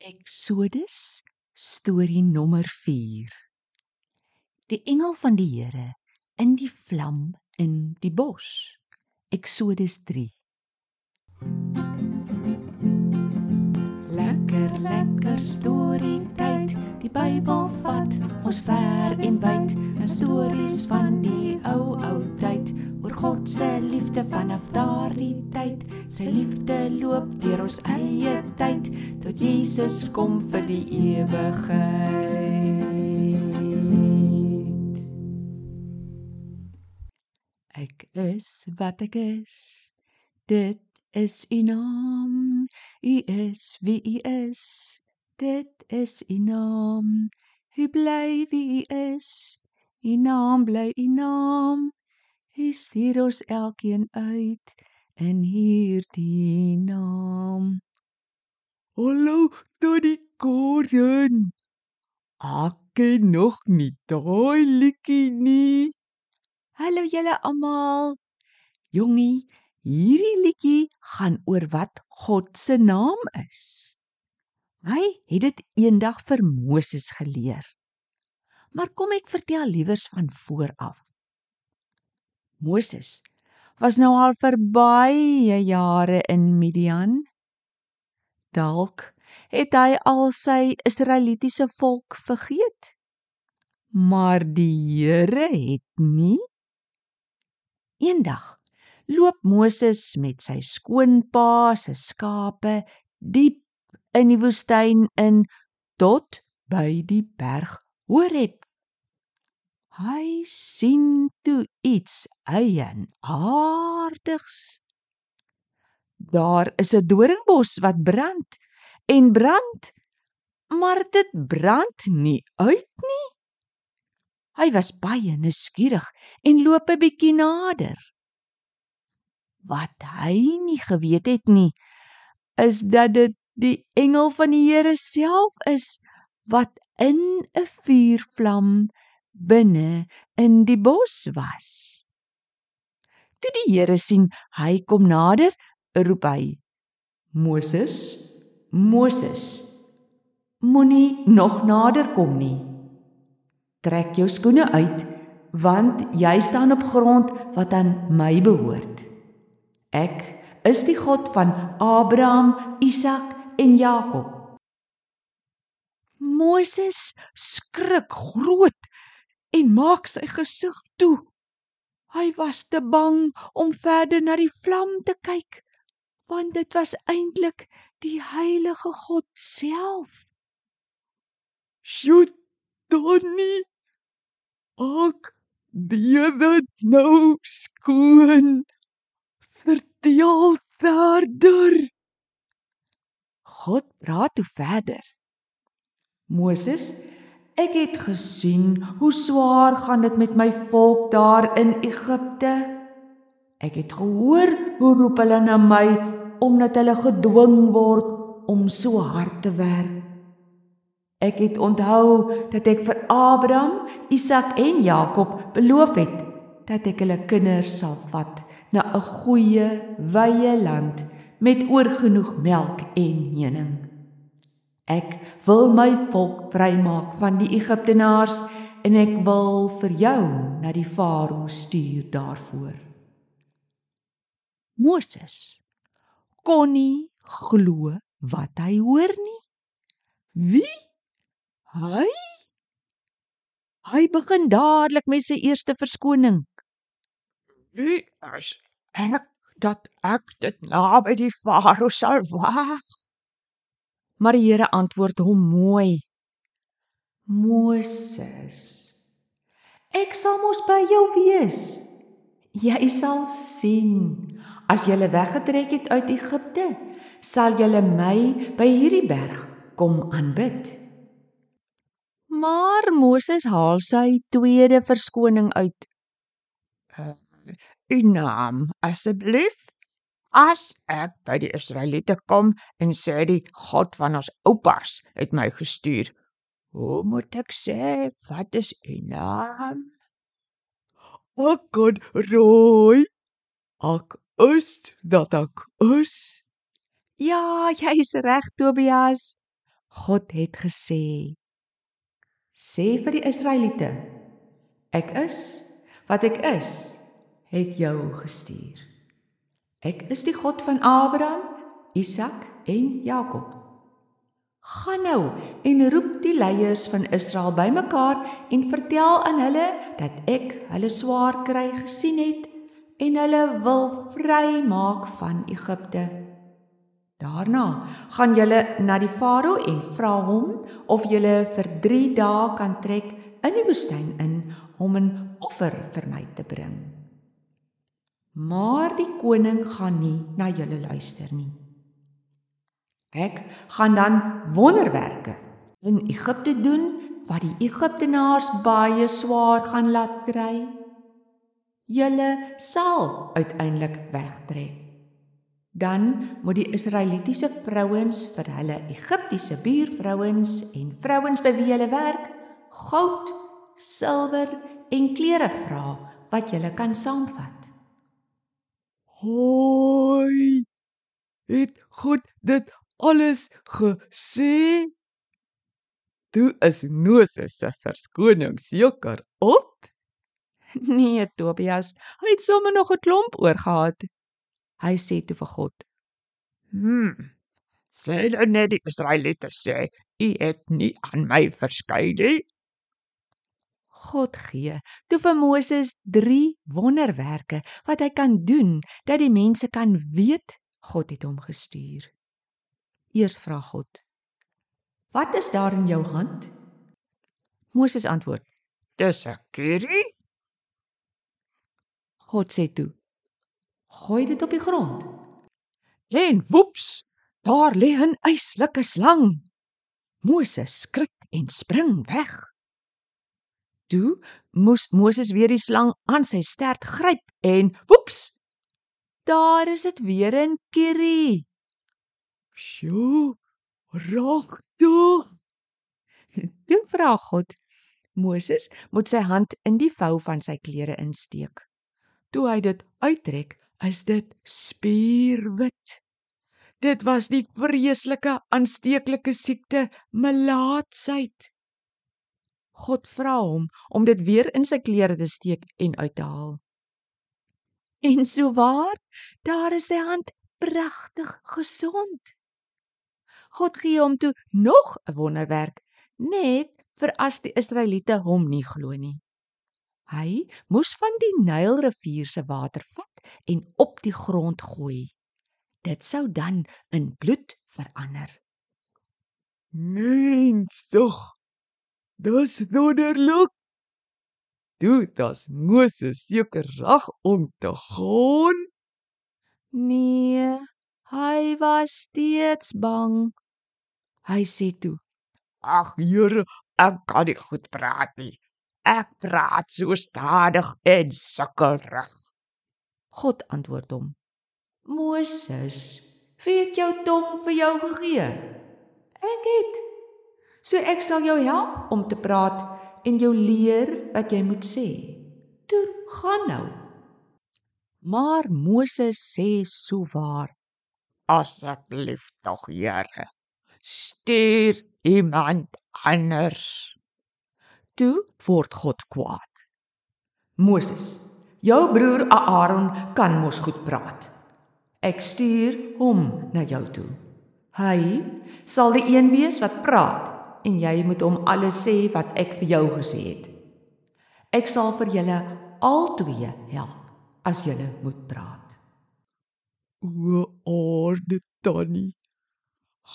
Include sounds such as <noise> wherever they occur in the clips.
Eksodus storie nommer 4 Die engel van die Here in die vlam in die bos. Eksodus 3 Lekker lekker storie tyd. Die Bybel vat ons ver en wyd. 'n vanaf daardie tyd. Sy liefde loop deur ons eie tyd tot Jesus kom vir die ewigheid. Ek is wat ek is. Dit is u naam. U is wie u is. Dit is u naam. U bly wie u is? U naam bly u naam u stuur ons elkeen uit in hierdie naam Hallo, Tony Gordon. Ek ken nog nie daai liedjie nie. Hallo julle almal. Jongie, hierdie liedjie gaan oor wat God se naam is. Hy het dit eendag vir Moses geleer. Maar kom ek vertel liewers van voor af. Moses was nou al vir baie jare in Midian. Dalk het hy al sy Israelitiese volk vergeet. Maar die Here het nie. Eendag loop Moses met sy skoonpa se skape diep in die woestyn in tot by die berg Horeb. Hy sien toe iets eienaardigs. Daar is 'n doringbos wat brand en brand, maar dit brand nie uit nie. Hy was baie nuuskierig en loop 'n bietjie nader. Wat hy nie geweet het nie, is dat dit die engel van die Here self is wat in 'n vuurvlam binne in die bos was. Toe die Here sien hy kom nader, roep hy: "Moses, Moses, moenie nog nader kom nie. Trek jou skoene uit, want jy staan op grond wat aan my behoort. Ek is die God van Abraham, Isak en Jakob." Moses skrik groot en maak sy gesig toe. Hy was te bang om verder na die vlam te kyk, want dit was eintlik die heilige God self. Sjoe, Tony. Ek die dit nou skoon. Vertel verder. God praat toe verder. Moses, ek het gesien hoe swaar gaan dit met my volk daar in Egipte. Ek het gehoor hoe roep hulle na my omdat hulle gedwing word om so hard te werk. Ek het onthou dat ek vir Abraham, Isak en Jakob beloof het dat ek hulle kinders sal vat na 'n goeie, wye land met oorgenoeg melk en honing. Ek wil my volk vrymaak van die Egiptenaars en ek wil vir jou na die Farao stuur daarvoor. Moses kon nie glo wat hy hoor nie. Wie? Hy? Hy begin dadelik met sy eerste verskoning. Wie is ek dat ek dit na by die farao sal wag? Maar die Here antwoord hom mooi. Moses, ek sal mos by jou wees. Jy sal sien as jy weggetrek het uit Egipte, sal jy my by hierdie berg kom aanbid. Maar Moses haal sy tweede verskoning uit. Uh, u naam asseblief as ek by die Israeliete kom en sê die God van ons oupas het my gestuur. Hoe moet ek sê wat is u naam? Ek kan rooi. Ek is dat ek is. Ja, jy's reg Tobias. God het gesê: Sê vir die Israeliete: Ek is wat ek is, het jou gestuur. Ek is die God van Abraham, Isak en Jakob. Gaan nou en roep die leiers van Israel bymekaar en vertel aan hulle dat ek hulle swaar kry gesien het en hulle wil vrymaak van Egipte. Daarna gaan julle na die Farao en vra hom of julle vir 3 dae kan trek in die woestyn in om 'n offer vir my te bring. Maar die koning gaan nie na julle luister nie. Ek gaan dan wonderwerke in Egipte doen wat die Egiptenaars baie swaar gaan laat kry. Julle sal uiteindelik wegtrek. Dan moet die Israelitiese vrouens vir hulle Egiptiese buurvrouens en vrouens by wie hulle werk goud, silwer en klere vra wat julle kan saamvat. Hoi. Het God dit alles gesê? Toe is Moses se verskoning seker op. <laughs> Nee, Tobias, hy het sommer nog 'n klomp oorgehad. Hy sê toe vir God: Hm. Sê hulle net die Israeliete sê, "U het nie aan my verskyn nie." God gee toe vir Moses 3 wonderwerke wat hy kan doen dat die mense kan weet God het hom gestuur. Eers vra God: "Wat is daar in jou hand?" Moses antwoord: Dis 'n curry. God sê toe: "Gooi dit op die grond." En woeps, daar lê 'n yslike slang. Moses skrik en spring weg. Toe moes Moses weer die slang aan sy stert gryp en woeps, daar is dit weer 'n curry. Sjoe. Raak toe. <laughs> Toe vra God: Moses moet sy hand in die vou van sy klere insteek. Toe hy dit uittrek, is dit spierwit. Dit was die vreeslike aansteeklike siekte melaatsheid. God vra hom om dit weer in sy klere te steek en uit te haal. En so waar, daar is sy hand pragtig gesond. God gee hom toe nog 'n wonderwerk, net vir as die Israeliete hom nie glo nie. Hy moes van die Nylrivier se water vat en op die grond gooi. Dit sou dan in bloed verander. Mensig. Dis wonderlik. Toe das Moses seker reg om te gaan. Nee, hy was steeds bang. Hy sê toe: Ag Here, ek kan nie goed praat nie. Ek praat so stadig en sukkerig. God antwoord hom: Moses, wie het jou tong vir jou gegee? Ek het. So ek sal jou help om te praat en jou leer wat jy moet sê. Toe gaan nou. Maar Moses sê souwaar: Asseblief tog, Here. Stuur iemand anders. Toe word God kwaad. Moses, jou broer Aaron kan mos goed praat. Ek stuur hom na jou toe. Hy sal die een wees wat praat en jy moet hom alles sê wat ek vir jou gesê het. Ek sal vir julle albei help as julle moet praat. O aarde tannie.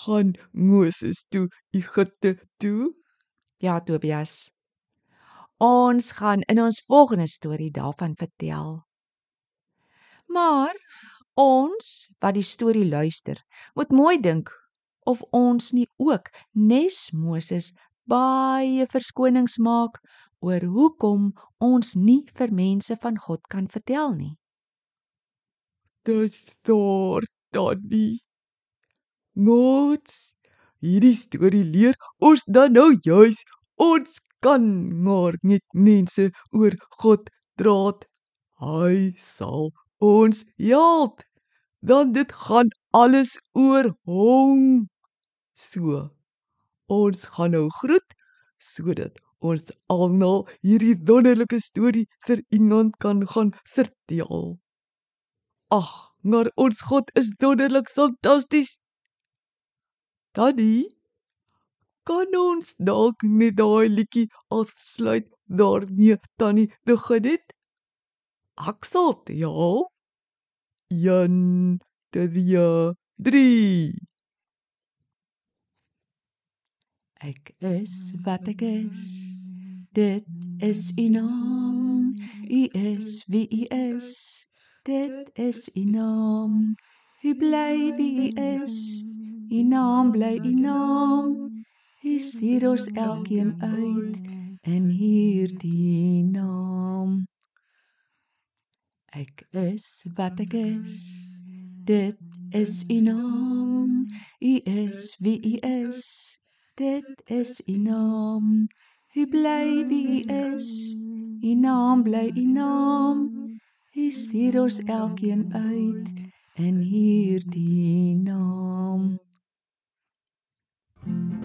Gaan Moses toe Egipte toe? Ja, Tobias. Ons gaan in ons volgende storie daarvan vertel. Maar ons wat die storie luister, moet mooi dink of ons nie ook nes Moses baie verskonings maak oor hoekom ons nie vir mense van God kan vertel nie. Dis daar tannie. Mots. Hierdie storie leer ons dan nou juis ons kan maar net mense oor God draat. Hy sal ons help. Dan dit gaan alles oor hom. So. Ons gaan nou groet sodat ons almal hierdie wonderlike storie vir iemand kan gaan vertel. Ag, maar ons God is wonderlik fantasties. Tannie, kan ons dalk net daai liedjie afsluit daarmee Tannie begin het? Aksel, ja. 1 2 3 Ek is wat ek is. Dit is u naam. U is wie u is. Dit is u naam. U bly wie u is. U naam bly u naam. U stuur ons elkeen uit in hierdie naam. Ek is wat ek is. Dit is u naam. U is wie u is. Dit is u naam. U bly wie u is. U naam bly u naam. U stuur ons elkeen uit in hierdie naam. Thank you.